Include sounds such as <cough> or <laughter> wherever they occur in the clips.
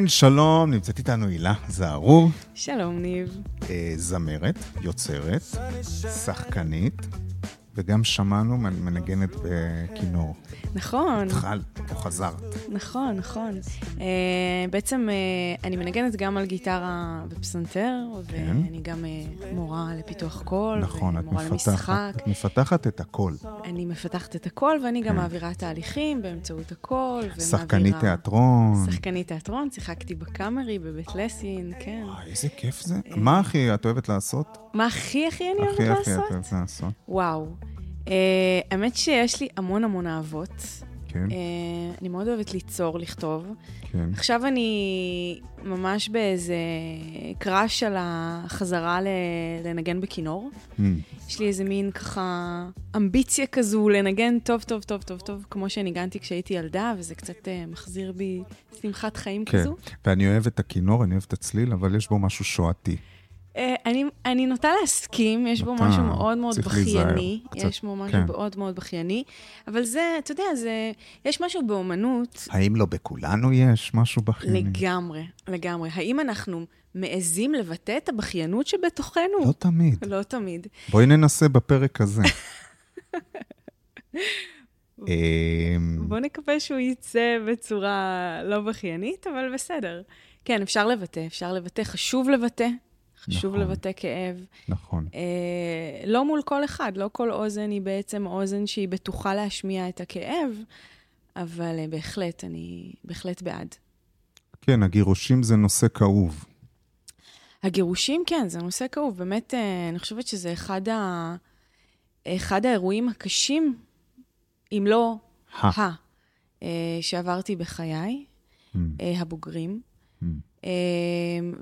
כן, שלום, נמצאת איתנו הילה זערור. שלום, ניב. אה, זמרת, יוצרת, שחקנית, וגם שמענו מנגנת בכינור. נכון. התחלת, חזרת. נכון, נכון. Uh, בעצם uh, אני מנגנת גם על גיטרה ופסנתר, כן. ואני גם uh, מורה לפיתוח קול, נכון, ומורה למשחק. את מפתחת את הקול. אני מפתחת את הקול, ואני כן. גם מעבירה תהליכים באמצעות הקול. שחקנית תיאטרון. שחקנית תיאטרון, שיחקתי בקאמרי, בבית לסין, כן. וואי, איזה כיף זה. מה הכי את אוהבת לעשות? מה הכי הכי אני אוהבת לעשות? הכי הכי את אוהבת לעשות. וואו. Uh, האמת שיש לי המון המון אהבות. כן. Uh, אני מאוד אוהבת ליצור, לכתוב. כן. עכשיו אני ממש באיזה קראש על החזרה לנגן בכינור. Mm. יש לי איזה מין ככה אמביציה כזו לנגן טוב, טוב, טוב, טוב, טוב, כמו שניגנתי כשהייתי ילדה, וזה קצת uh, מחזיר בי שמחת חיים כן. כזו. ואני אוהב את הכינור, אני אוהב את הצליל, אבל יש בו משהו שואתי. אה, אני, אני נוטה להסכים, יש בו משהו מאוד מאוד בכייני. יש בו משהו כן. מאוד מאוד בכייני, אבל זה, אתה יודע, זה, יש משהו באומנות... האם לא בכולנו יש משהו בכייני? לגמרי, לגמרי. האם אנחנו מעזים לבטא את הבכיינות שבתוכנו? לא תמיד. לא תמיד. בואי ננסה בפרק הזה. <laughs> אמ, בוא נקווה שהוא יצא בצורה לא בכיינית, אבל בסדר. כן, אפשר לבטא, אפשר לבטא, חשוב לבטא. חשוב נכון. לבטא כאב. נכון. אה, לא מול כל אחד, לא כל אוזן היא בעצם אוזן שהיא בטוחה להשמיע את הכאב, אבל אה, בהחלט, אני בהחלט בעד. כן, הגירושים זה נושא כאוב. הגירושים, כן, זה נושא כאוב. באמת, אה, אני חושבת שזה אחד, ה... אחד האירועים הקשים, אם לא ה. ה, אה, שעברתי בחיי, Mm, אה, הבוגרים. אה,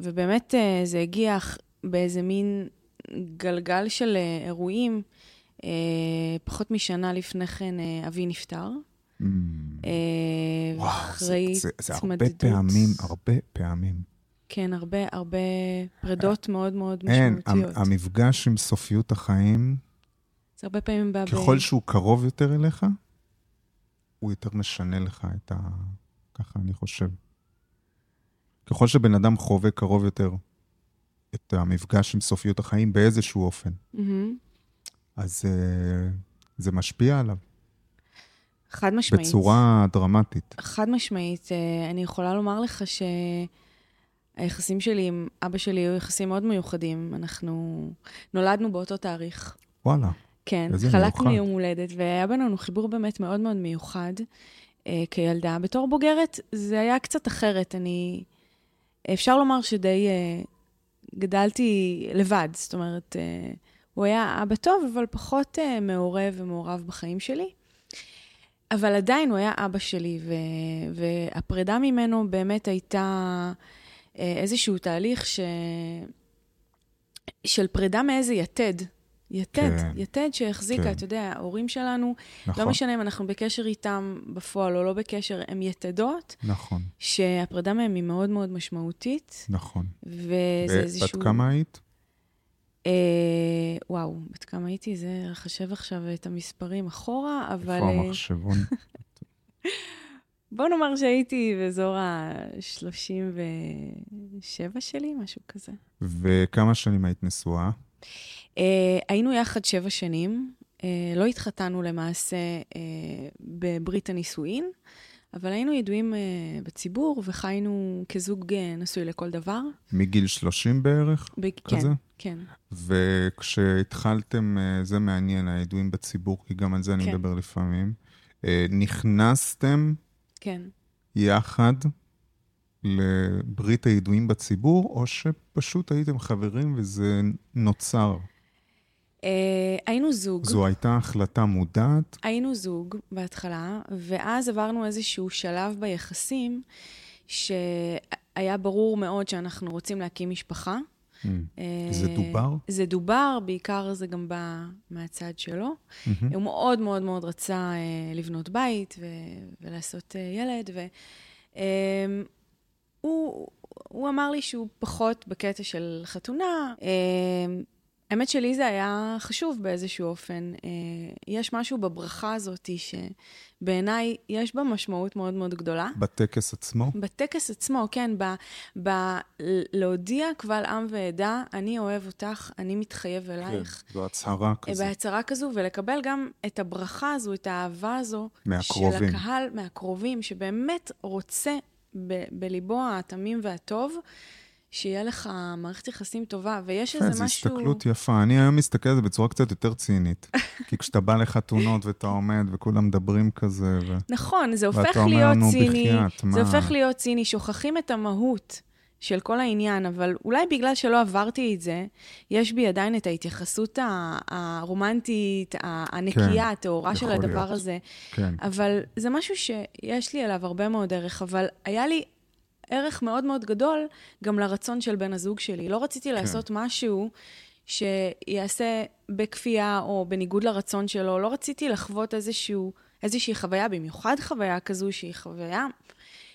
ובאמת אה, זה הגיע באיזה מין גלגל של אה, אירועים. אה, פחות משנה לפני כן אבי נפטר. Mm. וואו, זה, הרבה. פעמים, הרבה פעמים. כן, הרבה, הרבה פרדות מאוד מאוד אין, משמעותיות. המ- המפגש עם סופיות החיים, זה הרבה פעמים בא ב... ככל שהוא קרוב יותר אליך, הוא יותר משנה לך את ה... ככה אני חושב. ככל שבן אדם חווה קרוב יותר את המפגש עם סופיות החיים באיזשהו אופן, מהמם. אז uh, זה משפיע עליו חד משמעית. בצורה דרמטית. חד משמעית. אה, אני יכולה לומר לך שהיחסים שלי עם אבא שלי היו יחסים מאוד מיוחדים. אנחנו נולדנו באותו תאריך. וואלה. כן, חלקנו. יום הולדת, והיה בינינו חיבור באמת מאוד מאוד מיוחד אה, כילדה. בתור בוגרת זה היה קצת אחרת. אני... אפשר לומר שדי אה, גדלתי לבד. זאת אומרת, אה, הוא היה אבא טוב, אבל פחות אה, מעורב ומעורב בחיים שלי. אבל עדיין הוא היה אבא שלי, ו... והפרידה ממנו באמת הייתה איזשהו תהליך ש... של פרידה מאיזה יתד. יתד, כן. יתד שהחזיקה, כן. אתה יודע, ההורים שלנו, נכון, לא משנה אם אנחנו בקשר איתם בפועל או לא בקשר, הם יתדות, נכון, שהפרידה מהם היא מאוד מאוד משמעותית, נכון. וזה בת איזשהו... כמה היית? אה, וואו, בת כמה הייתי? זה לחשב עכשיו את המספרים אחורה, אבל... איפה המחשבון? <laughs> בוא נאמר שהייתי באזור ה-37 שלי, משהו כזה. וכמה שנים היית נשואה? Uh, היינו יחד שבע שנים, uh, לא התחתנו למעשה uh, בברית הנישואין, אבל היינו ידועים uh, בציבור וחיינו כזוג uh, נשוי לכל דבר. מגיל 30 בערך? ב- כזה? כן, כן. וכשהתחלתם, זה מעניין, הידועים בציבור, כי גם על זה אני כן. מדבר לפעמים, אה, נכנסתם כן. יחד לברית הידועים בציבור, או שפשוט הייתם חברים וזה נוצר? Uh, היינו זוג. זו הייתה החלטה מודעת? היינו זוג בהתחלה, ואז עברנו איזשהו שלב ביחסים שהיה ברור מאוד שאנחנו רוצים להקים משפחה. Mm. אה, זה דובר? זה דובר, בעיקר זה גם בא מהצד שלו. מהמם. הוא מאוד מאוד מאוד רצה אה, לבנות בית ולעשות אה, ילד, והוא הוא אמר לי שהוא פחות בקטע של חתונה. אה, האמת שלי זה היה חשוב באיזשהו אופן. אה, יש משהו בברכה הזאת שבעיניי יש בה משמעות מאוד מאוד גדולה. בטקס עצמו? בטקס עצמו, כן. ב, ב, להודיע קבל עם ועדה, אני אוהב אותך, אני מתחייב אלייך. כן, זו הצהרה כזו. בהצהרה כזו, ולקבל גם את הברכה הזו, את האהבה הזו. מהקרובים. של הקהל, מהקרובים, שבאמת רוצה ב, בליבו התמים והטוב. שיהיה לך מערכת יחסים טובה, ויש איזה משהו... זו הסתכלות יפה. אני היום מסתכל על זה בצורה קצת יותר צינית. <laughs> כי כשאתה בא לחתונות ואתה עומד וכולם מדברים כזה, ו... נכון, זה הופך להיות ציני. זה הופך להיות ציני, שוכחים את המהות. של כל העניין, אבל אולי בגלל שלא עברתי את זה, יש בי עדיין את ההתייחסות הרומנטית, הנקייה, כן, הטהורה של הדבר להיות. הזה. כן. אבל זה משהו שיש לי עליו הרבה מאוד ערך, אבל היה לי ערך מאוד מאוד גדול גם לרצון של בן הזוג שלי. לא רציתי כן. לעשות משהו שיעשה בכפייה או בניגוד לרצון שלו, לא רציתי לחוות איזשהו, איזושהי חוויה, במיוחד חוויה כזו שהיא חוויה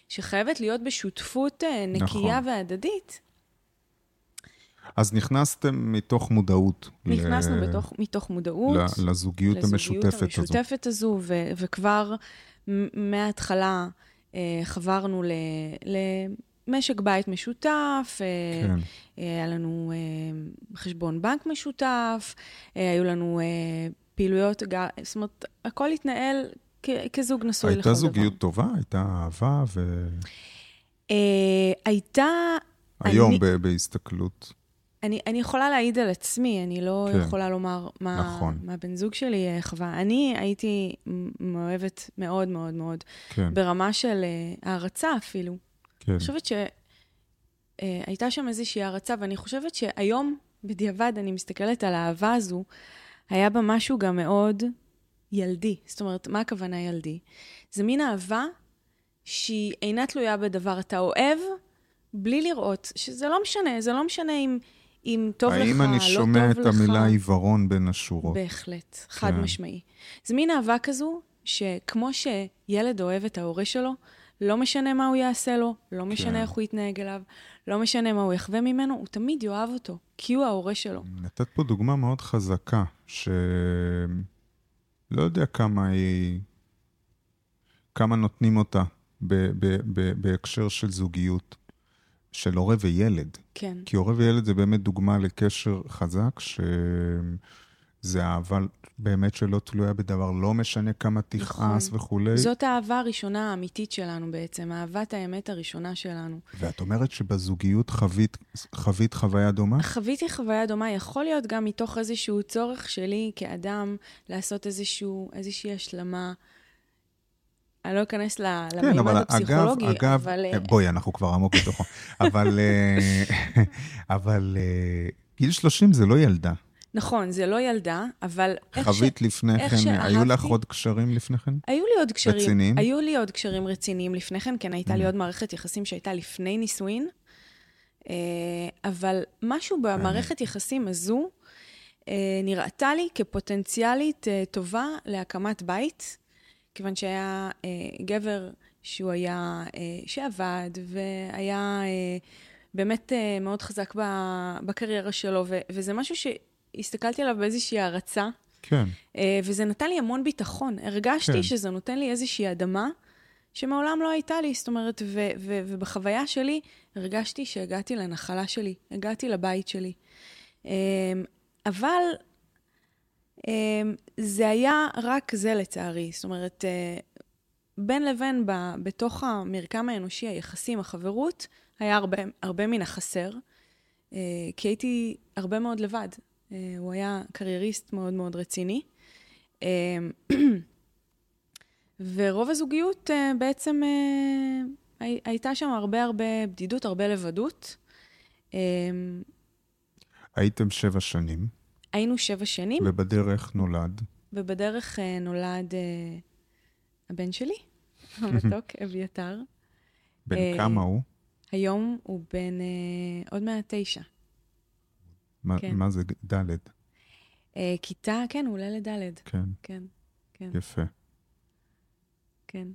שחייבת להיות בשותפות אה, נקייה נכון. והדדית. אז נכנסתם מתוך מודעות. נכנסנו ל... בתוך, מתוך מודעות. לזוגיות, לזוגיות המשותפת, המשותפת הזו. הזו ו- וכבר מההתחלה חברנו ל... למשק בית משותף, אה, כן. היה לנו חשבון בנק משותף, היו לנו פעילויות, זאת אומרת, הכל התנהל כזוג נשוי לכל דבר. הייתה זוגיות טובה? הייתה אהבה ו... הייתה... היום אני, בהסתכלות. אני, אני יכולה להעיד על עצמי, אני לא כן. יכולה לומר מה, נכון. מה בן זוג שלי חווה. אני הייתי מאוהבת מאוד מאוד מאוד, כן. ברמה של הערצה אפילו. כן. אני חושבת שהייתה שם איזושהי הערצה, ואני חושבת שהיום, בדיעבד, אני מסתכלת על האהבה הזו, היה בה משהו גם מאוד ילדי. זאת אומרת, מה הכוונה ילדי? זה מין אהבה שהיא אינה תלויה בדבר. אתה אוהב בלי לראות, שזה לא משנה, זה לא משנה אם, אם טוב לך, לא טוב לך. האם אני שומע את המילה עיוורון בין השורות? בהחלט, כן. חד משמעי. זה מין אהבה כזו, שכמו שילד אוהב את ההורה שלו, לא משנה מה הוא יעשה לו, לא משנה כן. איך הוא יתנהג אליו, לא משנה מה הוא יחווה ממנו, הוא תמיד יאהב אותו, כי הוא ההורה שלו. נתת פה דוגמה מאוד חזקה, ש... לא יודע כמה היא... כמה נותנים אותה בהקשר של זוגיות, של הורה וילד. כן. כי הורה וילד זה באמת דוגמה לקשר חזק, שזה אהבה באמת שלא תלויה בדבר, לא משנה כמה תכעס נכון. וכולי. זאת האהבה הראשונה האמיתית שלנו בעצם, אהבת האמת הראשונה שלנו. ואת אומרת שבזוגיות חווית, חווית חוויה דומה? חוויתי חוויה דומה, יכול להיות גם מתוך איזשהו צורך שלי כאדם לעשות איזשהו, איזושהי השלמה. אני לא אכנס למימד כן, אבל הפסיכולוגי, אגב, אגב, אבל... אה, בואי, אנחנו כבר עמוק בתוכו. <laughs> אבל, אה, אבל אה, גיל 30 זה לא ילדה. נכון, זה לא ילדה, אבל איך ש... חווית לפני כן, שאהבתי, היו לך עוד קשרים לפני כן? היו לי עוד קשרים. רציניים? היו לי עוד קשרים רציניים לפני כן, כן, הייתה mm. לי עוד מערכת יחסים שהייתה לפני נישואין, אבל משהו במערכת יחסים הזו נראתה לי כפוטנציאלית טובה להקמת בית, כיוון שהיה גבר שהוא היה, שעבד והיה... באמת מאוד חזק בקריירה שלו, וזה משהו ש... הסתכלתי עליו באיזושהי הערצה. כן. Uh, וזה נתן לי המון ביטחון. הרגשתי כן. שזה נותן לי איזושהי אדמה שמעולם לא הייתה לי. זאת אומרת, ו- ו- ובחוויה שלי הרגשתי שהגעתי לנחלה שלי, הגעתי לבית שלי. Uh, אבל זה היה רק זה לצערי. זאת אומרת, uh, בין לבין, ב- בתוך המרקם האנושי, היחסים, החברות, היה הרבה, הרבה מן החסר. Uh, כי הייתי הרבה מאוד לבד. אה, הוא היה קרייריסט מאוד מאוד רציני. אה, <clears throat> ורוב הזוגיות אה, בעצם הייתה שם הרבה הרבה בדידות, הרבה לבדות. הייתם שבע שנים. היינו שבע שנים. ובדרך נולד. ובדרך נולד הבן שלי, <laughs> המתוק, <laughs> אביתר. בן כמה הוא? היום הוא בן עוד מעט תשע. מה, כן. מה זה ד'? Uh, כיתה, כן, הוא עולה לד'. כן. כן, כן. יפה. כן.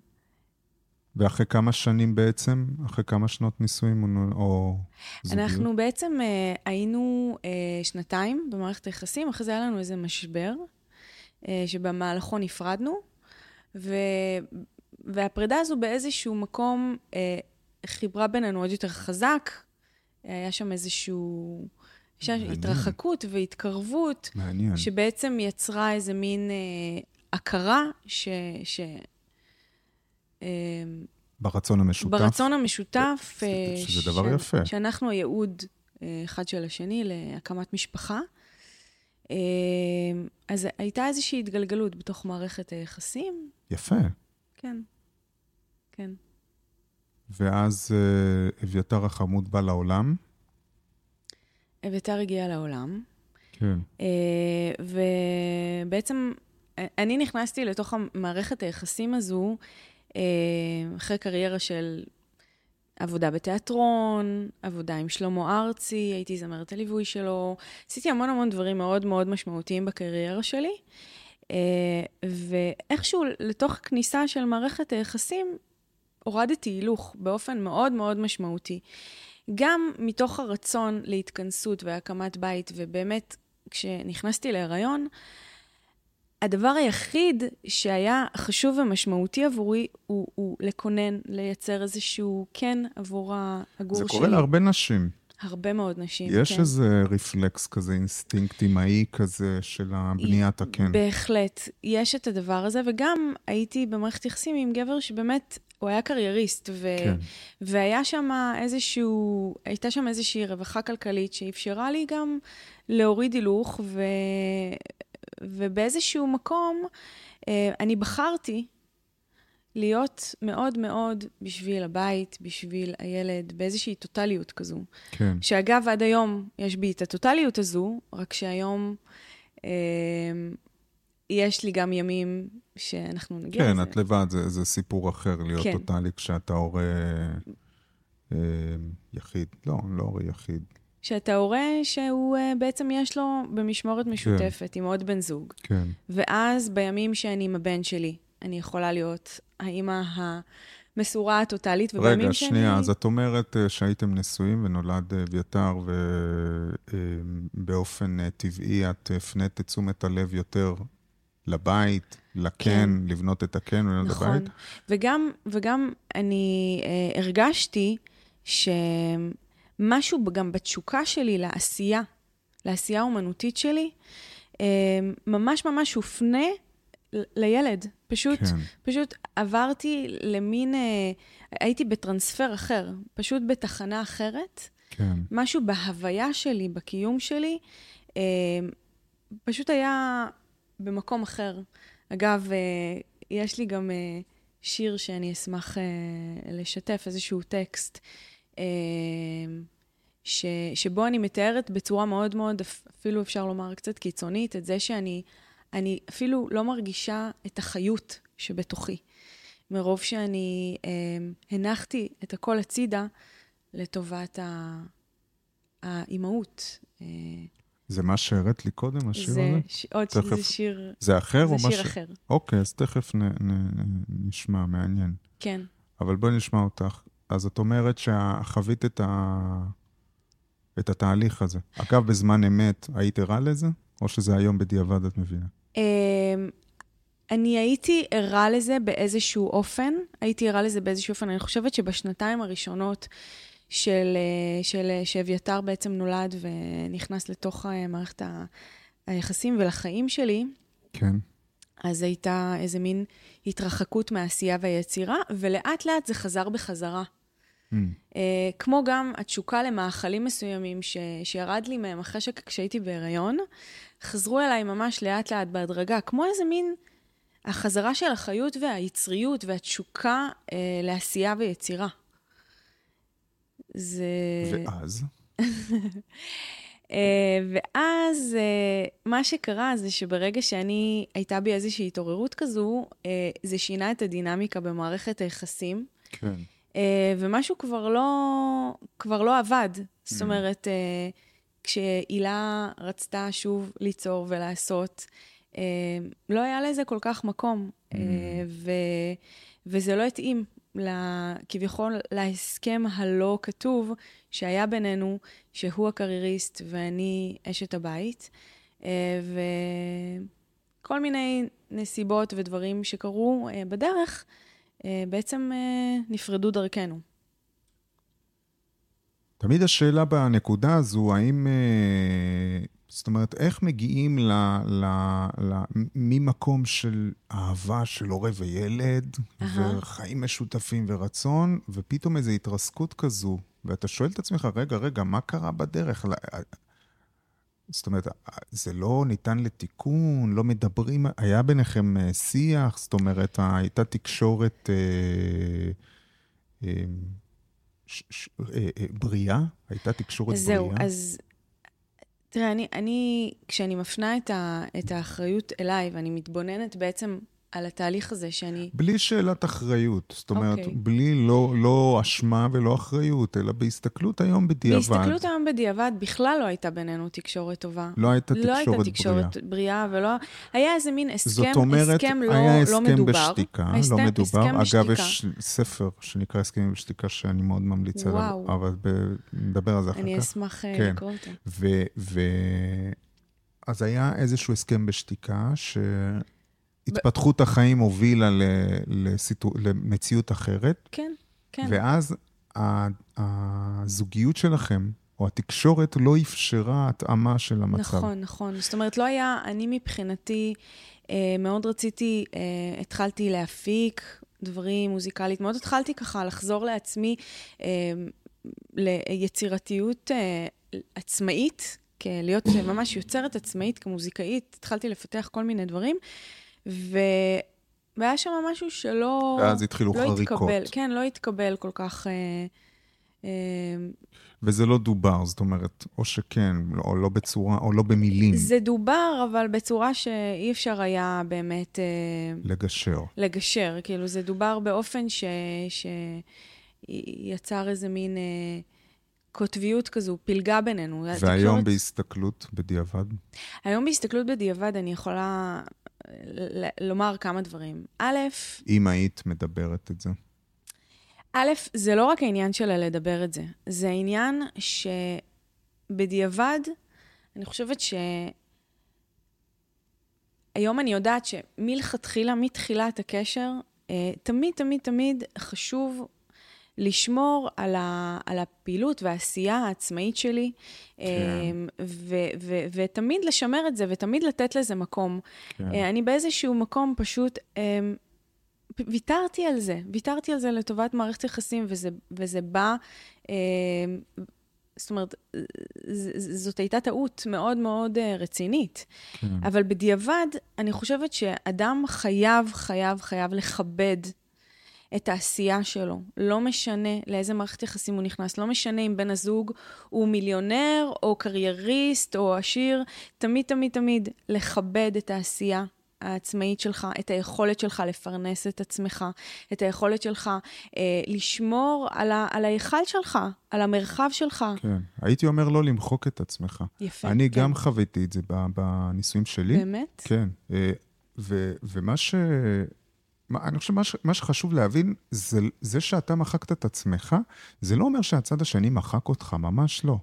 ואחרי כמה שנים בעצם? אחרי כמה שנות נישואים או, זוגיות? אנחנו בעצם אה, היינו אה, שנתיים במערכת היחסים, אחרי זה היה לנו איזה משבר, אה, שבמהלכו נפרדנו, ו... והפרידה הזו באיזשהו מקום אה, חיברה בינינו עוד יותר חזק. היה שם איזשהו... יש התרחקות והתקרבות. מעניין. שבעצם יצרה איזה מין אה, הכרה ש... ש ברצון המשותף. ברצון המשותף. אה, שזה דבר ש... יפה. שאנחנו הייעוד אה, אחד של השני להקמת משפחה. אה, אז הייתה איזושהי התגלגלות בתוך מערכת היחסים. יפה. כן, כן. ואז אה, אביתר החמוד בא לעולם. אביתר הגיע לעולם. כן. ובעצם אני נכנסתי לתוך המערכת היחסים הזו אחרי קריירה של עבודה בתיאטרון, עבודה עם שלמה ארצי, הייתי זמרת הליווי שלו, עשיתי המון המון דברים מאוד מאוד משמעותיים בקריירה שלי. ואיכשהו לתוך כניסה של מערכת היחסים, הורדתי הילוך באופן מאוד מאוד משמעותי. גם מתוך הרצון להתכנסות והקמת בית, ובאמת, כשנכנסתי להיריון, הדבר היחיד שהיה חשוב ומשמעותי עבורי הוא, הוא לקונן, לייצר איזשהו קן עבור הגור שלי. זה קורה להרבה נשים. הרבה מאוד נשים, יש כן. איזה רפלקס כזה, אינסטינקט אימהי כזה של הבניית הקן. בהחלט, יש את הדבר הזה, וגם הייתי במערכת יחסים עם גבר שבאמת הוא היה קרייריסט, ו... כן. והיה שם איזשהו, הייתה שם איזושהי רווחה כלכלית שאפשרה לי גם להוריד הילוך, ו... ובאיזשהו מקום אה, אני בחרתי להיות מאוד מאוד בשביל הבית, בשביל הילד, באיזושהי טוטליות כזו. כן. שאגב, עד היום יש בי את הטוטליות הזו, רק שהיום אה, יש לי גם ימים שאנחנו נגיע כן, לזה. כן, את לבד, זה, זה סיפור אחר להיות כן. טוטאלי כשאתה הורה אה, יחיד. לא, לא הורה יחיד. שאתה הורה שהוא אה, בעצם יש לו במשמורת כן. משותפת כן. עם עוד בן זוג. כן. ואז בימים שאני עם הבן שלי, אני יכולה להיות האימא המסורה הטוטאלית, ובימים רגע, שאני... רגע, שנייה, אז את אומרת אה, שהייתם נשואים ונולד אביתר, ובאופן טבעי את הפנית את תשומת הלב יותר לבית, לקן, כן. לבנות את הקן ולבנות נכון. את הבית. וגם, וגם אני אה, הרגשתי שמשהו גם בתשוקה שלי לעשייה, לעשייה האומנותית שלי, אה, ממש ממש הופנה לילד. פשוט, כן. פשוט עברתי למין, אה, הייתי בטרנספר אחר, פשוט בתחנה אחרת. כן. משהו בהוויה שלי, בקיום שלי, אה, פשוט היה במקום אחר. אגב, אה, יש לי גם אה, שיר שאני אשמח לשתף, איזשהו טקסט, ש, שבו אני מתארת בצורה מאוד מאוד, אפילו אפשר לומר קצת קיצונית, את זה שאני אני אפילו לא מרגישה את החיות שבתוכי. מרוב שאני אה, הנחתי את הכל הצידה לטובת האימהות. אה, זה מה שהראית לי קודם, השיר זה הזה? ש... עוד תכף... זה שיר... זה אחר זה או משהו? זה שיר אחר. אוקיי, אז תכף נ, נ, נשמע, מעניין. כן. אבל בואי נשמע אותך. אז את אומרת שחווית את, ה... את התהליך הזה. אגב, בזמן אמת, היית ערה לזה? או שזה היום בדיעבד את מבינה? אמ, אני הייתי ערה לזה באיזשהו אופן. הייתי ערה לזה באיזשהו אופן. אני חושבת שבשנתיים הראשונות של, אה, של, אה, שאביתר בעצם נולד ונכנס לתוך אה, מערכת היחסים ולחיים שלי, כן. אז הייתה איזה מין התרחקות מהעשייה והיצירה, ולאט לאט זה חזר בחזרה. Mm. Uh, כמו גם התשוקה למאכלים מסוימים ש, שירד לי מהם אחרי שכשהייתי בהיריון, חזרו אליי ממש לאט לאט בהדרגה, כמו איזה מין החזרה של החיות והיצריות והתשוקה uh, לעשייה ויצירה. זה... ואז? <laughs> אה, ואז אה, מה שקרה זה שברגע שאני, הייתה בי איזושהי התעוררות כזו, אה, זה שינה את הדינמיקה במערכת היחסים. כן. ומשהו כבר לא, כבר לא עבד. זאת mm. אומרת, כשהילה רצתה שוב ליצור ולעשות, לא היה לזה כל כך מקום, mm. ו, וזה לא התאים כביכול להסכם הלא כתוב שהיה בינינו, שהוא הקרייריסט ואני אשת הבית. אה, וכל מיני נסיבות ודברים שקרו אה, בדרך, אה, בעצם נפרדו דרכנו. תמיד השאלה בנקודה הזו, האם זאת אומרת, איך מגיעים ל, ל, ל, ממקום של אהבה של הורה וילד, uh-huh. וחיים משותפים ורצון, ופתאום איזו התרסקות כזו, ואתה שואל את עצמך, רגע, רגע, מה קרה בדרך? זאת אומרת, זה לא ניתן לתיקון, לא מדברים, היה ביניכם אה, שיח, זאת אומרת, הייתה תקשורת אה, אה, ש, ש, אה, אה, בריאה? הייתה תקשורת זהו, בריאה? זהו, אז תראה, אני, אני, כשאני מפנה את, ה, את האחריות אליי, ואני מתבוננת בעצם על התהליך הזה שאני... בלי שאלת אחריות, זאת אומרת, okay. אוקיי. בלי לא, לא אשמה ולא אחריות, אלא בהסתכלות היום בדיעבד. בהסתכלות היום בדיעבד בכלל לא הייתה בינינו תקשורת טובה. לא הייתה תקשורת בריאה. לא הייתה תקשורת בריאה, ולא... היה איזה מין הסכם, זאת אומרת, הסכם לא, היה הסכם לא מדובר. בשתיקה, הסכם, לא מדובר. הסכם אגב, בשתיקה. יש ספר שנקרא הסכמים בשתיקה, שאני מאוד ממליץ עליו, אבל ב... נדבר על זה אחר כך. אני אשמח אה, כן. לקרוא אותו. ו... ו... אז היה איזשהו הסכם בשתיקה, ש... התפתחות החיים הובילה לסיטו... למציאות אחרת. כן, כן. ואז הזוגיות שלכם, או התקשורת, לא אפשרה התאמה של המצב. נכון, נכון. זאת אומרת, לא היה, אני מבחינתי, אה, מאוד רציתי, אה, התחלתי להפיק דברים מוזיקלית, מאוד התחלתי ככה לחזור לעצמי אה, ליצירתיות עצמאית, להיות ממש יוצרת עצמאית כמוזיקאית, התחלתי לפתח כל מיני דברים. והיה שם משהו שלא... ואז התחילו לא חריקות. התקבל, כן, לא התקבל כל כך... אה, אה, וזה לא דובר, זאת אומרת, או שכן, או לא בצורה, או לא במילים. זה דובר, אבל בצורה שאי אפשר היה באמת... אה, לגשר. לגשר, כאילו, זה דובר באופן ש... שיצר איזה מין אה, קוטביות כזו, פילגה בינינו. והיום תקשורת... בהסתכלות בדיעבד? היום בהסתכלות בדיעבד אני יכולה לומר כמה דברים. א', אם היית מדברת את זה. א', זה לא רק העניין שלה לדבר את זה, זה העניין שבדיעבד, אני חושבת ש... היום אני יודעת שמלכתחילה, מתחילת הקשר, אה, תמיד, תמיד, תמיד חשוב לשמור על, ה, על הפעילות והעשייה העצמאית שלי, כן. אמ, ו, ו, ותמיד לשמר את זה, ותמיד לתת לזה מקום. כן. אה, אני באיזשהו מקום פשוט... אמ, ויתרתי על זה, ויתרתי על זה לטובת מערכת יחסים, וזה, וזה בא, אמ, זאת אומרת, זאת הייתה טעות מאוד מאוד אה, רצינית. כן. אבל בדיעבד, אני חושבת שאדם חייב, חייב, חייב לכבד את העשייה שלו. לא משנה לאיזה מערכת יחסים הוא נכנס, לא משנה אם בן הזוג הוא מיליונר או קרייריסט או עשיר, תמיד, תמיד, תמיד לכבד את העשייה העצמאית שלך, את היכולת שלך לפרנס את עצמך, את היכולת שלך אה, לשמור על, ה, על ההיכל שלך, על המרחב שלך. כן, הייתי אומר לא למחוק את עצמך. יפה, אני כן. גם חוויתי את זה בנישואים שלי. באמת? כן. אה, ו, ומה ש... אני חושב שמה שחשוב להבין, זה, זה שאתה מחקת את עצמך, זה לא אומר שהצד השני מחק אותך, ממש לא.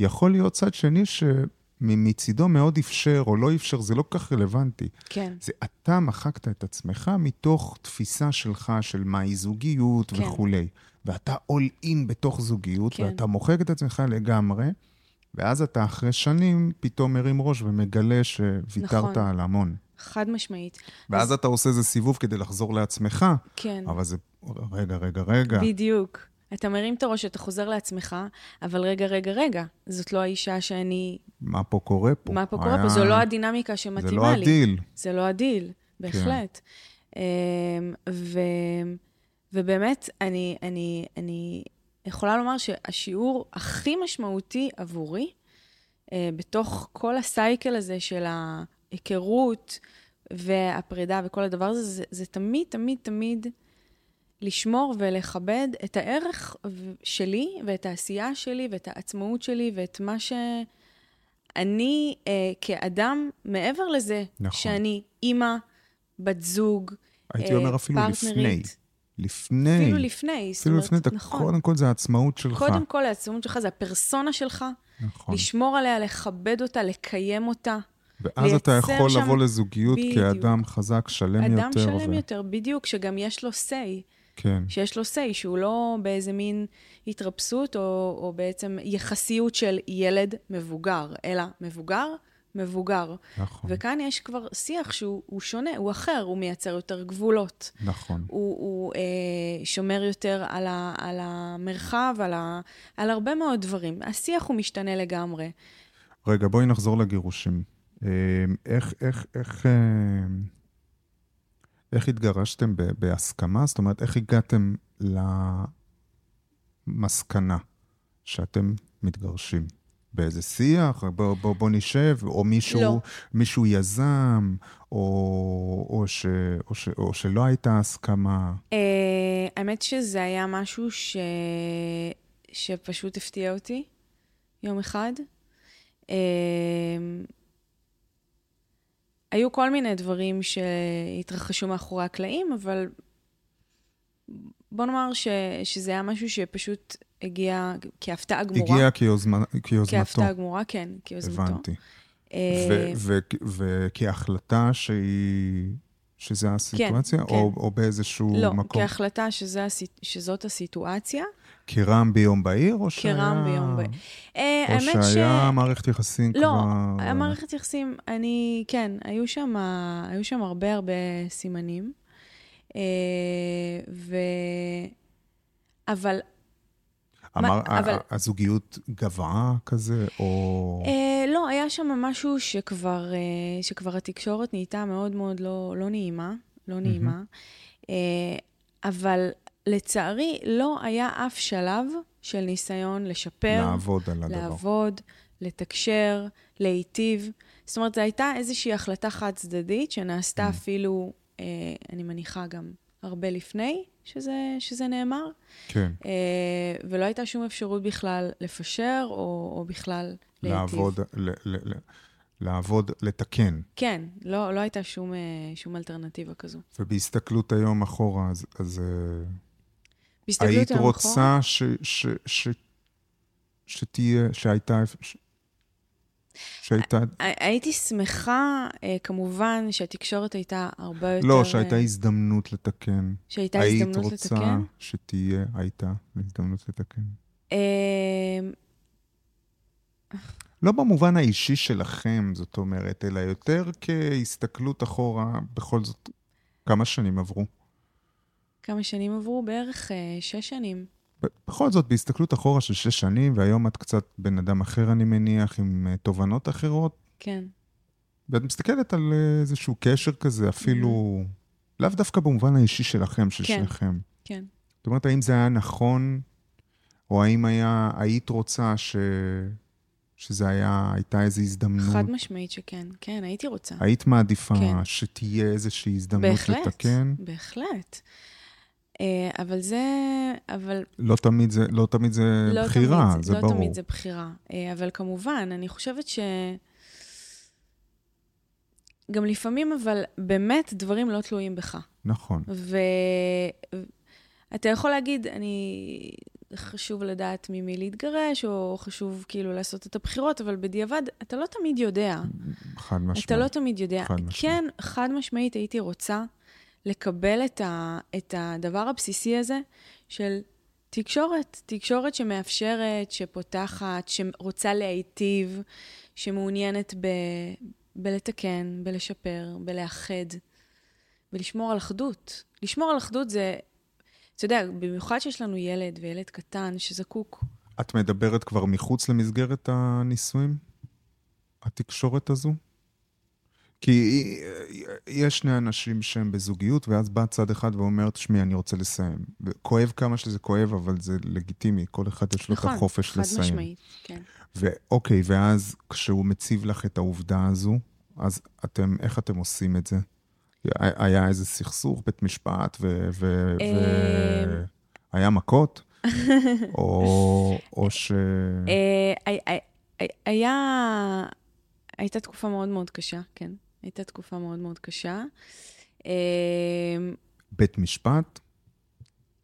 יכול להיות צד שני שמצידו מאוד אפשר או לא אפשר, זה לא כל כך רלוונטי. כן. זה אתה מחקת את עצמך מתוך תפיסה שלך של מהי זוגיות כן. וכולי. ואתה all in בתוך זוגיות, כן. ואתה מוחק את עצמך לגמרי, ואז אתה אחרי שנים פתאום מרים ראש ומגלה שוויתרת נכון. על המון. חד משמעית. ואז אז... אתה עושה איזה סיבוב כדי לחזור לעצמך. כן. אבל זה, רגע, רגע, רגע. בדיוק. אתה מרים את הראש, אתה חוזר לעצמך, אבל רגע, רגע, רגע, זאת לא האישה שאני... מה פה קורה פה? מה פה היה... קורה פה? זו לא הדינמיקה שמתאימה לי. זה לא הדיל. זה לא הדיל, בהחלט. כן. ו... ובאמת, אני, אני, אני יכולה לומר שהשיעור הכי משמעותי עבורי, אה, בתוך כל הסייקל הזה של ה... ההיכרות והפרידה וכל הדבר הזה, זה, זה תמיד, תמיד, תמיד לשמור ולכבד את הערך שלי ואת העשייה שלי ואת העצמאות שלי ואת מה שאני אה, כאדם, מעבר לזה, נכון. שאני אימא, בת זוג, הייתי אומר אה, אפילו פרטנרית. לפני. לפני. אפילו לפני, זאת אפילו אומרת, לפני, אתה- נכון. קודם כל זה העצמאות שלך. קודם כל, העצמאות שלך זה הפרסונה שלך, נכון. לשמור עליה, לכבד אותה, לקיים אותה. ואז אתה יכול שם- לבוא לזוגיות בדיוק. כאדם חזק, שלם יותר. אדם שלם ו- יותר, בדיוק, שגם יש לו say. כן, שיש לו say, שהוא לא באיזה מין התרפסות או, או בעצם יחסיות של ילד מבוגר, אלא מבוגר, מבוגר. נכון, וכאן יש כבר שיח שהוא הוא שונה, הוא אחר, הוא מייצר יותר גבולות. נכון. הוא, הוא אה, שומר יותר על, ה, על המרחב, על, ה, על הרבה מאוד דברים. השיח הוא משתנה לגמרי. רגע, בואי נחזור לגירושים. אה, איך, איך, איך, אה, איך התגרשתם בהסכמה? זאת אומרת, איך הגעתם למסקנה שאתם מתגרשים? באיזה שיח? בוא, בוא, בוא נשב, או מישהו, לא. מישהו יזם, או, או, ש, או, ש, או שלא הייתה הסכמה. אה, האמת שזה היה משהו ש... שפשוט הפתיע אותי יום אחד. אה, היו כל מיני דברים שהתרחשו מאחורי הקלעים, אבל בוא נאמר ש... שזה היה משהו שפשוט הגיע כהפתעה גמורה. הגיע כיוזמה, כיוזמתו. כהפתעה גמורה, כן, כיוזמתו. הבנתי. אה, וכהחלטה שהיא, שזה הסיטואציה, כן. או, או באיזשהו לא, מקום? כהחלטה שזה, שזאת הסיטואציה, כרעם ביום בהיר, או שהיה... כרעם ביום בהיר. אה, או האמת ש... שהיה מערכת יחסים לא, כבר... היה מערכת יחסים, אני, כן, היו שם, היו שם הרבה הרבה סימנים. אה, ו... אבל אמר, מה- אבל- הזוגיות גבהה כזה, או... אה, לא, היה שם משהו שכבר, אה, שכבר התקשורת נהייתה מאוד מאוד לא, לא נעימה, לא נעימה. אה, אבל לצערי, לא היה אף שלב של ניסיון לשפר, לעבוד על הדבר. לעבוד, לתקשר, להיטיב. זאת אומרת, זו הייתה איזושהי החלטה חד-צדדית שנעשתה אפילו, אה, אני מניחה, גם הרבה לפני שזה, שזה נאמר, כן, אה, ולא הייתה שום אפשרות בכלל לפשר או, או בכלל להיטיב. לעבוד, ל- ל- ל- לעבוד, לתקן. כן, לא, לא הייתה שום, אה, שום אלטרנטיבה כזו. ובהסתכלות היום אחורה, אז, אז אה, היית רוצה ש, ש, ש, שתהיה, שהייתה, ש, שהייתה, הי- הייתי שמחה, אה, כמובן, שהתקשורת הייתה הרבה יותר... לא, שהייתה אה, הזדמנות לתקן. שהייתה היית הזדמנות רוצה לתקן. שתהיה, הייתה הזדמנות לתקן. אה, לא במובן האישי שלכם, זאת אומרת, אלא יותר כהסתכלות אחורה, בכל זאת, כמה שנים עברו? כמה שנים עברו? בערך אה, שש שנים. בכל זאת, בהסתכלות אחורה של שש שנים, והיום את קצת בן אדם אחר, אני מניח, עם אה, תובנות אחרות, כן. ואת מסתכלת על אה, איזשהו קשר כזה, אפילו, לאו דווקא במובן האישי שלכם, של כן. שניכם. כן. זאת אומרת, האם זה היה נכון, או האם היה, היית רוצה ש... שזה היה, הייתה איזו הזדמנות? חד משמעית שכן. כן, הייתי רוצה. היית מעדיפה כן. שתהיה איזושהי הזדמנות בהחלט. לתקן? בהחלט. אה, אבל זה... אבל לא תמיד זה, לא תמיד זה לא בחירה, תמיד, זה לא ברור. תמיד זה בחירה. אה, אבל כמובן, אני חושבת ש... גם לפעמים, אבל באמת דברים לא תלויים בך. נכון. ואתה יכול להגיד, אני... חשוב לדעת ממי להתגרש, או חשוב כאילו לעשות את הבחירות, אבל בדיעבד, אתה לא תמיד יודע. חד משמעית. אתה לא תמיד יודע. חד משמעית. כן, חד משמעית הייתי רוצה לקבל את, ה, את הדבר הבסיסי הזה של תקשורת. תקשורת שמאפשרת, שפותחת, שרוצה להיטיב, שמעוניינת ב, בלתקן, בלשפר, בלאחד, ולשמור על אחדות. לשמור על אחדות זה, אתה יודע, במיוחד שיש לנו ילד וילד קטן שזקוק. את מדברת כבר מחוץ למסגרת הנישואים? התקשורת הזו? כי יש שני אנשים שהם בזוגיות, ואז בא צד אחד ואומר, תשמעי, אני רוצה לסיים. וכואב כמה שזה כואב, אבל זה לגיטימי, כל אחד יש לו נכון, את החופש חד לסיים. משמעית, כן. ואוקיי, ואז כשהוא מציב לך את העובדה הזו, אז אתם, איך אתם עושים את זה? היה איזה סכסוך, בית משפט, ו... אמ. היה מכות? <laughs> או, או ש... אה, היה... הייתה תקופה מאוד מאוד קשה, כן. הייתה תקופה מאוד מאוד קשה. אה, בית משפט?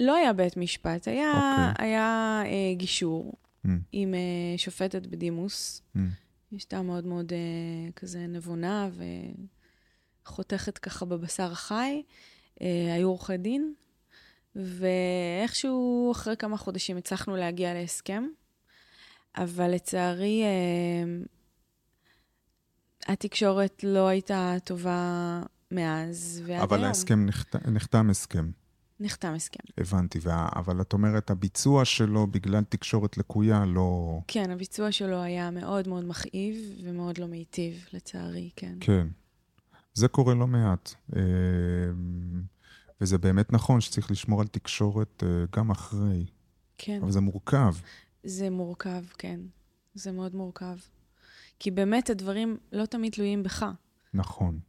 לא היה בית משפט, היה, אוקיי. היה אה, גישור Mm, עם אה, שופטת בדימוס. mm. הייתה מאוד מאוד אה, כזה נבונה וחותכת ככה בבשר החי. אה, היו עורכי דין, ואיכשהו אחרי כמה חודשים הצלחנו להגיע להסכם, אבל לצערי אה, התקשורת לא הייתה טובה מאז, ועד אבל היום ההסכם נחת- נחתם הסכם, נחתם הסכם. הבנתי. וה- אבל את אומרת, הביצוע שלו בגלל תקשורת לקויה לא... כן, הביצוע שלו היה מאוד מאוד מכאיב ומאוד לא מיטיב, לצערי, כן. כן. זה קורה לא מעט. אה, וזה באמת נכון שצריך לשמור על תקשורת אה, גם אחרי, כן. אבל זה מורכב. זה מורכב, כן. זה מאוד מורכב. כי באמת הדברים לא תמיד תלויים בך. נכון.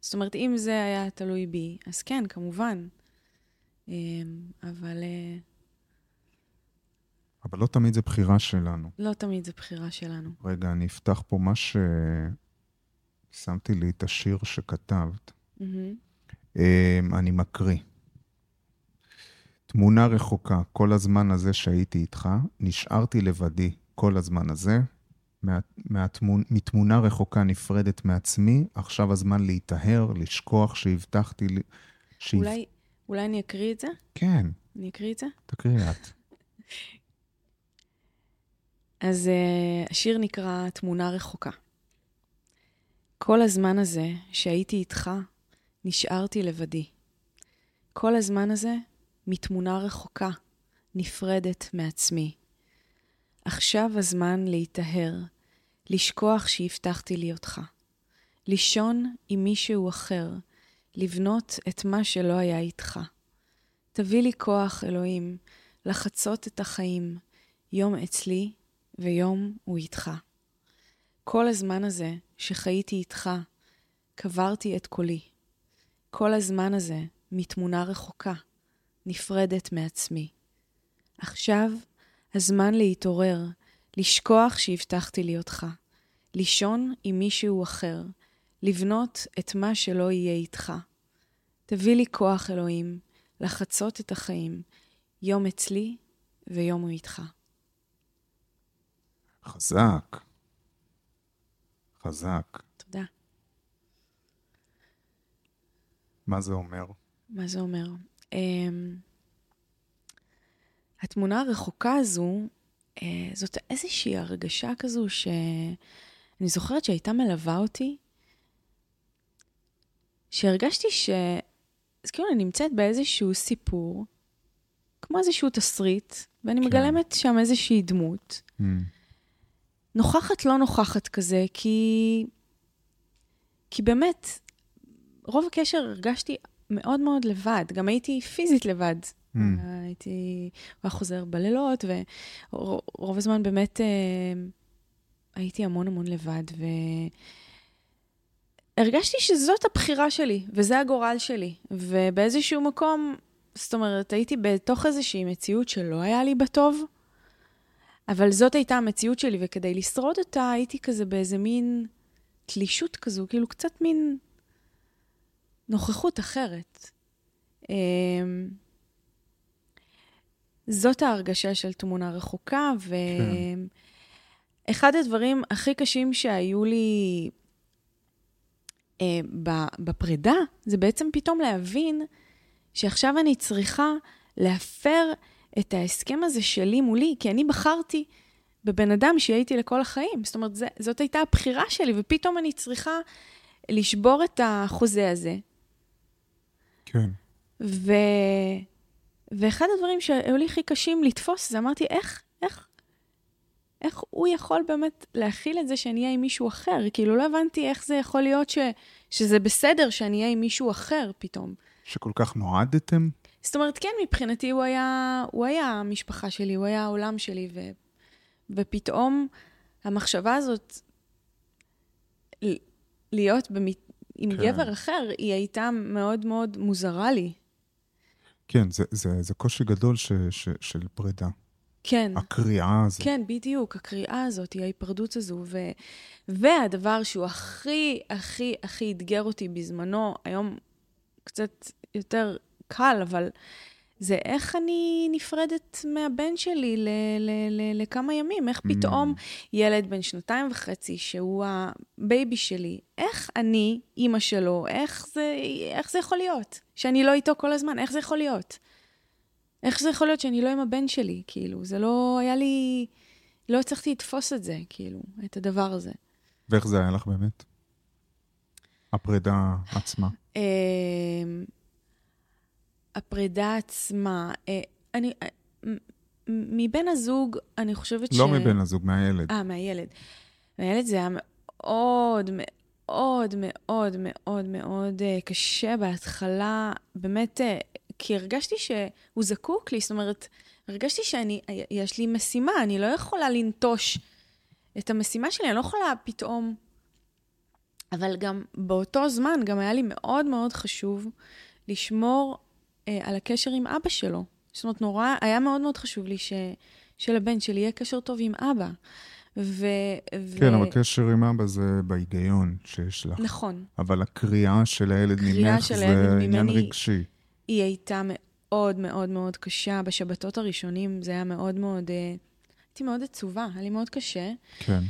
זאת אומרת, אם זה היה תלוי בי, אז כן, כמובן. אמ, אבל אה, אבל לא תמיד זה בחירה שלנו. לא תמיד זו בחירה שלנו. רגע, אני אפתח פה מה ש... שמתי לי את השיר שכתבת. אמ, אני מקריא. תמונה רחוקה, כל הזמן הזה שהייתי איתך, נשארתי לבדי כל הזמן הזה. מה, מהתמונ, מתמונה רחוקה נפרדת מעצמי, עכשיו הזמן להיטהר, לשכוח שהבטחתי לי... שהב... אולי, אולי אני אקריא את זה? כן, אני אקריא את זה? תקריאי את. אז uh, השיר נקרא תמונה רחוקה. כל הזמן הזה שהייתי איתך, נשארתי לבדי. כל הזמן הזה מתמונה רחוקה, נפרדת מעצמי. עכשיו הזמן להיטהר, לשכוח שהבטחתי לי אותך. לישון עם מישהו אחר, לבנות את מה שלא היה איתך. תביא לי כוח, אלוהים, לחצות את החיים, יום אצלי ויום הוא איתך. כל הזמן הזה שחייתי איתך, קברתי את קולי. כל הזמן הזה מתמונה רחוקה, נפרדת מעצמי. עכשיו הזמן להתעורר, לשכוח שהבטחתי לי אותך, לישון עם מישהו אחר, לבנות את מה שלא יהיה איתך. תביא לי כוח, אלוהים, לחצות את החיים, יום אצלי ויום הוא איתך. חזק. חזק. תודה. מה זה אומר? מה זה אומר? Um, התמונה הרחוקה הזו, uh, זאת איזושהי הרגשה כזו שאני זוכרת שהייתה מלווה אותי, שהרגשתי ש... אז כאילו אני נמצאת באיזשהו סיפור, כמו איזשהו תסריט, ואני כן. מגלמת שם איזושהי דמות. Mm, נוכחת, לא נוכחת כזה, כי... כי באמת, רוב הקשר הרגשתי מאוד מאוד לבד. גם הייתי פיזית לבד. Mm, הייתי, הוא חוזר בלילות, ורוב הזמן באמת אה, הייתי המון המון לבד, והרגשתי שזאת הבחירה שלי, וזה הגורל שלי. ובאיזשהו מקום, זאת אומרת, הייתי בתוך איזושהי מציאות שלא היה לי בטוב, אבל זאת הייתה המציאות שלי, וכדי לשרוד אותה הייתי כזה באיזה מין תלישות כזו, כאילו קצת מין נוכחות אחרת. זאת ההרגשה של תמונה רחוקה, ואחד הדברים הכי קשים שהיו לי אה, ב- בפרידה, זה בעצם פתאום להבין שעכשיו אני צריכה להפר את ההסכם הזה שלי מולי, כי אני בחרתי בבן אדם שיהיה איתי לכל החיים. זאת אומרת, זה, זאת הייתה הבחירה שלי, ופתאום אני צריכה לשבור את החוזה הזה. כן. ו... ואחד הדברים שהיו לי הכי קשים לתפוס, זה אמרתי, איך, איך, איך הוא יכול באמת להכיל את זה שאני אהיה עם מישהו אחר? כאילו, לא הבנתי איך זה יכול להיות ש... שזה בסדר שאני אהיה עם מישהו אחר פתאום. שכל כך נועדתם? זאת אומרת, כן, מבחינתי הוא היה, הוא היה המשפחה שלי, הוא היה העולם שלי, ו... ופתאום המחשבה הזאת, להיות במת... עם כן. גבר אחר, היא הייתה מאוד מאוד מוזרה לי. כן, זה, זה, זה קושי גדול ש, ש, של פרידה. כן. הקריאה הזאת. כן, בדיוק, הקריאה הזאת, היא ההיפרדות הזו. ו... והדבר שהוא הכי, הכי, הכי אתגר אותי בזמנו, היום קצת יותר קל, אבל זה איך אני נפרדת מהבן שלי ל- ל- ל- לכמה ימים, איך פתאום ילד בן שנתיים וחצי, שהוא הבייבי שלי, איך אני, אימא שלו, איך זה, איך זה יכול להיות? שאני לא איתו כל הזמן, איך זה יכול להיות? איך זה יכול להיות שאני לא עם הבן שלי? כאילו, זה לא היה לי... לא הצלחתי לתפוס את זה, כאילו, את הדבר הזה. ואיך זה היה לך באמת? הפרידה עצמה. הפרידה עצמה, אה, אני, אה, מבן הזוג, אני חושבת ש... לא מבן הזוג, מהילד. אה, מהילד. מהילד זה היה מאוד, מאוד, מאוד, מאוד, מאוד אה, קשה בהתחלה, באמת, כי הרגשתי שהוא זקוק לי, זאת אומרת, הרגשתי שאני, יש לי משימה, אני לא יכולה לנטוש את המשימה שלי, אני לא יכולה פתאום... אבל גם באותו זמן, גם היה לי מאוד מאוד חשוב לשמור אה, על הקשר עם אבא שלו. זאת אומרת, נורא, היה מאוד מאוד חשוב לי ש, שלבן שלי יהיה קשר טוב עם אבא. ו... כן, אבל קשר עם אבא זה בהיגיון שיש לך. נכון. אבל הקריאה של הילד ממך של זה עניין רגשי. היא הייתה מאוד מאוד מאוד קשה. בשבתות הראשונים זה היה מאוד מאוד... אה, הייתי מאוד עצובה, היה לי מאוד קשה. כן.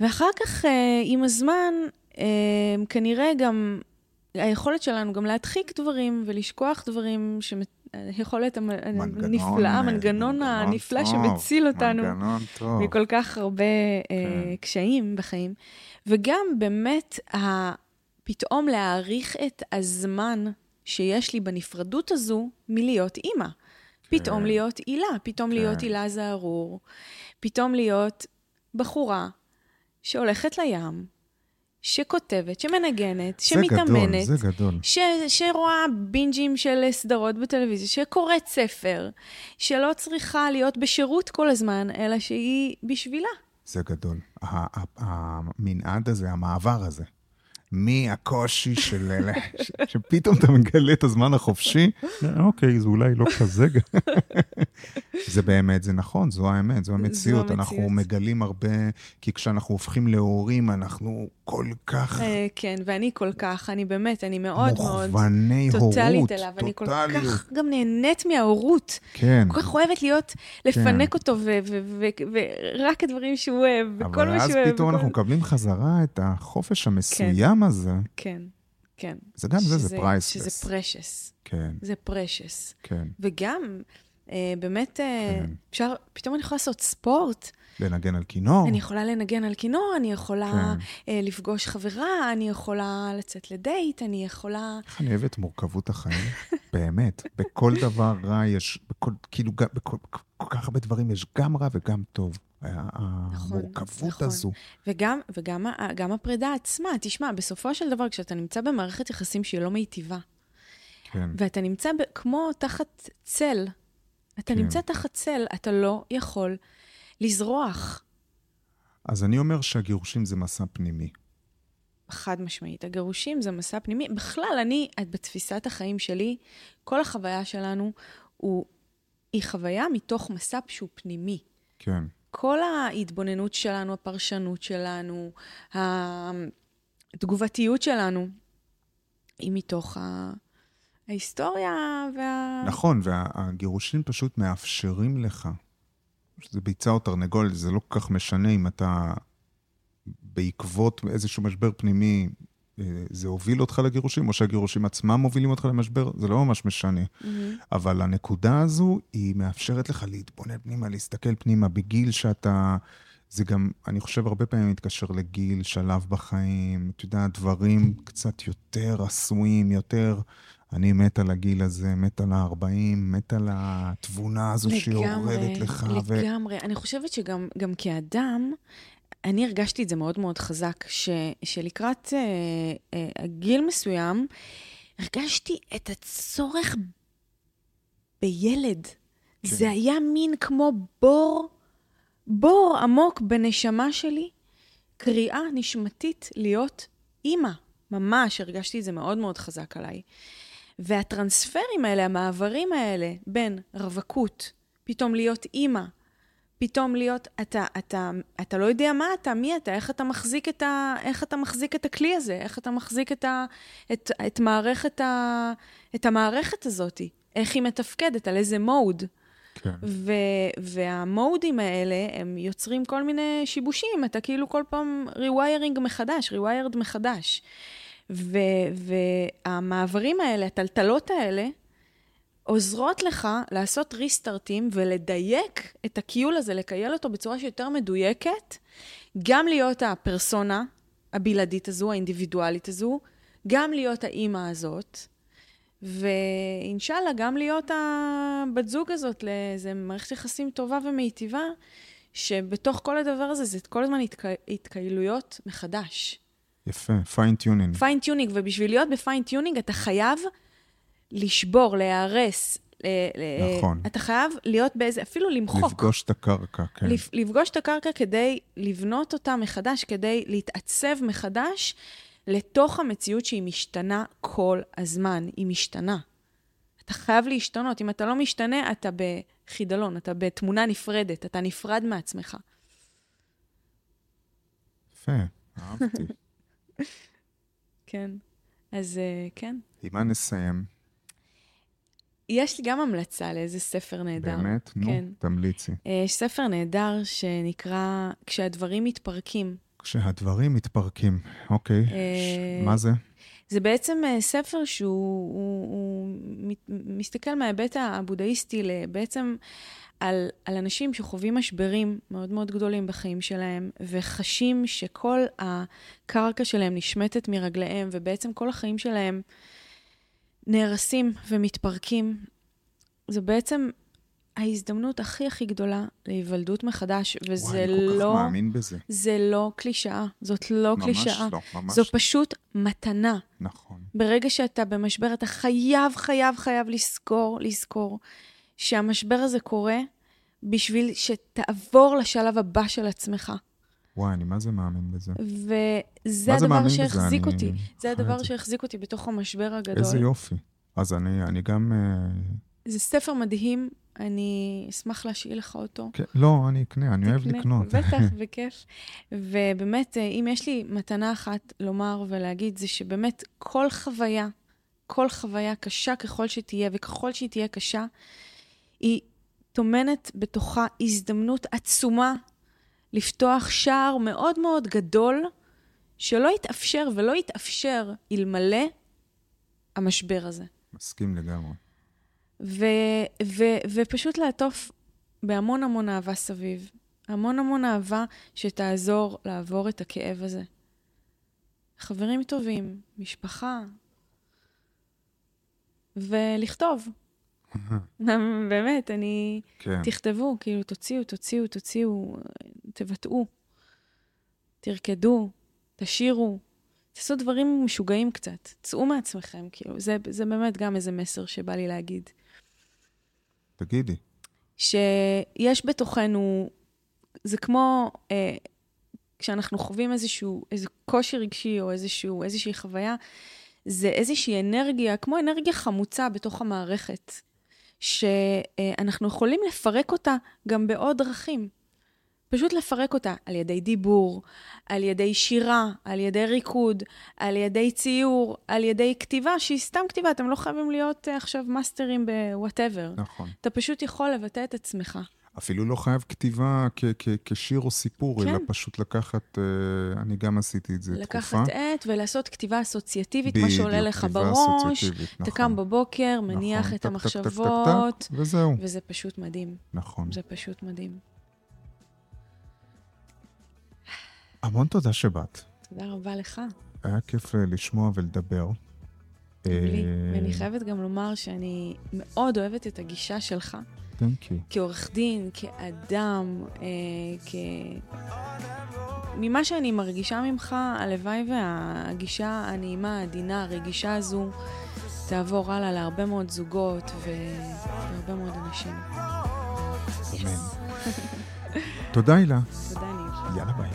ואחר כך, אה, עם הזמן, אה, כנראה גם היכולת שלנו גם להדחיק דברים ולשכוח דברים, היכולת הנפלאה, אה, המנגנון הנפלא שמציל אותנו. מכל כך הרבה אה, כן. קשיים בחיים. וגם באמת. פתאום להעריך את הזמן שיש לי בנפרדות הזו מלהיות אימא. פתאום להיות הילה, פתאום כן. להיות הילה זערור, פתאום להיות בחורה שהולכת לים, שכותבת, שמנגנת, שמתאמנת. זה גדול, זה גדול. ש, שרואה בינג'ים של סדרות בטלוויזיה, שקוראת ספר, שלא צריכה להיות בשירות כל הזמן, אלא שהיא בשבילה. זה גדול. המנעד הזה, המעבר הזה, מהקושי של אלה, שפתאום אתה מגלה את הזמן החופשי, אוקיי, זה אולי לא כזה. ג- זה באמת, זה נכון, זו האמת, זו המציאות. אנחנו המציאות. מגלים הרבה, כי כשאנחנו הופכים להורים, אנחנו כל כך אה, כן, ואני כל כך, אני באמת, אני מאוד מאוד מוכווני הורות, טוטאלית אליו, אני כל. כך גם נהנית מההורות. כן. כל כך אוהבת להיות, לפנק אותו, ורק הדברים שהוא אוהב, וכל אבל מה אז שהוא אוהב. פתאום וכל- אנחנו מקבלים חזרה את החופש המסוים הזה. כן, כן. זה גם זה, זה שזה- priceless. שזה precious. כן, זה precious. כן. וגם, אה, באמת, אה, כן. אפשר, פתאום אני יכולה לעשות ספורט, לנגן על כינור. אני יכולה לנגן על כינור, אני יכולה כן. אה, לפגוש חברה, אני יכולה לצאת לדייט, אני יכולה... איך אני אוהב את מורכבות החיים, <laughs> באמת. בכל דבר רע יש, בכל, כאילו, בכל כל כך הרבה דברים יש גם רע וגם טוב. נכון, המורכבות נכון. הזו. וגם, וגם גם הפרידה עצמה, תשמע, בסופו של דבר, כשאתה נמצא במערכת יחסים שהיא לא מיטיבה, כן, ואתה נמצא ב, כמו תחת צל, אתה כן. נמצא תחת צל, אתה לא יכול לזרוח. אז אני אומר שהגירושים זה מסע פנימי. חד משמעית. הגירושים זה מסע פנימי. בכלל, אני, את בתפיסת החיים שלי, כל החוויה שלנו הוא, היא חוויה מתוך מסע שהוא פנימי. כן, כל ההתבוננות שלנו, הפרשנות שלנו, התגובתיות שלנו, היא מתוך ה... ההיסטוריה וה... נכון, והגירושים פשוט מאפשרים לך, שזה ביצה או תרנגולת, זה לא כל כך משנה אם אתה בעקבות איזשהו משבר פנימי, זה הוביל אותך לגירושים, או שהגירושים עצמם מובילים אותך למשבר, זה לא ממש משנה. מהמם. אבל הנקודה הזו, היא מאפשרת לך להתבונן פנימה, להסתכל פנימה בגיל שאתה... זה גם, אני חושב, הרבה פעמים מתקשר לגיל, שלב בחיים, אתה יודע, דברים קצת יותר עשויים, יותר... אני מת על הגיל הזה, מת על ה-40, מת על התבונה הזו שיורדת לך. ו... לגמרי. אני חושבת שגם גם כאדם, אני הרגשתי את זה מאוד מאוד חזק, ש, שלקראת אה, אה, גיל מסוים, הרגשתי את הצורך בילד. כן. זה היה מין כמו בור, בור עמוק בנשמה שלי, קריאה נשמתית להיות אימא. ממש הרגשתי את זה מאוד מאוד חזק עליי. והטרנספרים האלה, המעברים האלה בין רווקות, פתאום להיות אימא, פתאום להיות, אתה, אתה, אתה לא יודע מה אתה, מי אתה, איך אתה מחזיק את, ה, איך אתה מחזיק את הכלי הזה, איך אתה מחזיק את, ה, את, את, מערכת ה, את המערכת הזאת. איך היא מתפקדת, על איזה מוד. כן. ו- והמודים האלה, הם יוצרים כל מיני שיבושים, אתה כאילו כל פעם rewiring מחדש, rewired מחדש. ו- והמעברים האלה, הטלטלות האלה, עוזרות לך לעשות ריסטארטים ולדייק את הקיול הזה, לקייל אותו בצורה שיותר מדויקת, גם להיות הפרסונה הבלעדית הזו, האינדיבידואלית הזו, גם להיות האימא הזאת, ואינשאללה, גם להיות הבת זוג הזאת לאיזה מערכת יחסים טובה ומיטיבה, שבתוך כל הדבר הזה זה כל הזמן התכ... התכיילויות מחדש. יפה, פיינטיונינג. פיינטיונינג, ובשביל להיות ב fine-tuning אתה חייב לשבור, להיהרס. נכון. אתה חייב להיות באיזה, אפילו למחוק. לפגוש את הקרקע, כן. לפגוש את הקרקע כדי לבנות אותה מחדש, כדי להתעצב מחדש לתוך המציאות שהיא משתנה כל הזמן. היא משתנה. אתה חייב להשתנות. אם אתה לא משתנה, אתה בחידלון, אתה בתמונה נפרדת, אתה נפרד מעצמך. יפה, אהבתי. <laughs> כן. אז אה, כן. עם מה נסיים? יש לי גם המלצה לאיזה ספר נהדר. באמת? נו, כן. תמליצי. אה, יש ספר נהדר שנקרא "כשהדברים מתפרקים". כשהדברים מתפרקים, אוקיי. אה, מה זה? זה בעצם אה, ספר שהוא הוא, הוא מסתכל מההיבט הבודהיסטי בעצם על, על אנשים שחווים משברים מאוד מאוד גדולים בחיים שלהם, וחשים שכל הקרקע שלהם נשמטת מרגליהם, ובעצם כל החיים שלהם נהרסים ומתפרקים. זה בעצם ההזדמנות הכי הכי גדולה להיוולדות מחדש, וזה וואי, אני כל כך לא... מאמין בזה. זה לא קלישאה, זאת לא ממש קלישאה. לא, ממש זו לא. פשוט מתנה. נכון. ברגע שאתה במשבר, אתה חייב, חייב, חייב לזכור, לזכור שהמשבר הזה קורה בשביל שתעבור לשלב הבא של עצמך. וואי, אני מה זה מאמין בזה. וזה הדבר בזה? שהחזיק אני אותי. זה הדבר. שהחזיק אותי בתוך המשבר הגדול. איזה יופי. אז אני, אני גם... אה, זה ספר מדהים, אני אשמח להשאיל לך אותו. כן, לא, אני אקנה, אני אוהב לקנות. בטח, <laughs> בכיף. ובאמת, אה, אם יש לי מתנה אחת לומר ולהגיד, זה שבאמת כל חוויה, כל חוויה, קשה ככל שתהיה, וככל שהיא תהיה קשה, היא טומנת בתוכה הזדמנות עצומה לפתוח שער מאוד מאוד גדול, שלא יתאפשר ולא יתאפשר אלמלא המשבר הזה. מסכים לגמרי. ו- ו- ופשוט לעטוף בהמון המון אהבה סביב. המון המון אהבה שתעזור לעבור את הכאב הזה. חברים טובים, משפחה, ולכתוב. באמת, אני... כן. תכתבו, כאילו, תוציאו, תוציאו, תוציאו, תבטאו, תרקדו, תשירו, תעשו דברים משוגעים קצת, צאו מעצמכם, כאילו, זה, זה באמת גם איזה מסר שבא לי להגיד. תגידי. שיש בתוכנו, זה כמו אה, כשאנחנו חווים איזשהו, איזה קושי רגשי או איזשהו, איזושהי חוויה, זה איזושהי אנרגיה, כמו אנרגיה חמוצה בתוך המערכת, שאנחנו יכולים לפרק אותה גם בעוד דרכים. פשוט לפרק אותה על ידי דיבור, על ידי שירה, על ידי ריקוד, על ידי ציור, על ידי כתיבה, שהיא סתם כתיבה, אתם לא חייבים להיות אה, עכשיו מאסטרים בוואטאבר. נכון. אתה פשוט יכול לבטא את עצמך. אפילו לא חייב כתיבה כ- כ- כשיר או סיפור, כן. אלא פשוט לקחת, אה, אני גם עשיתי את זה תקופה. לקחת עט ולעשות כתיבה אסוציאטיבית, מה שעולה לך בראש. אסוציאטיבית, אתה נכון. קם בבוקר, מניח נכון, את טק, טק, טק, טק, טק, המחשבות, וזהו, וזה פשוט מדהים. נכון. זה פשוט מדהים. המון תודה שבאת. תודה רבה לך. היה כיף אה, לשמוע ולדבר. אה, ואני חייבת גם לומר שאני מאוד אוהבת את הגישה שלך. כעורך דין, כאדם, אה, כ... ממה שאני מרגישה ממך, הלוואי והגישה הנעימה, העדינה, הרגישה הזו, תעבור הלאה להרבה מאוד זוגות ולהרבה מאוד אנשים. אמן. תודה, הילה. תודה, ניב. יאללה ביי.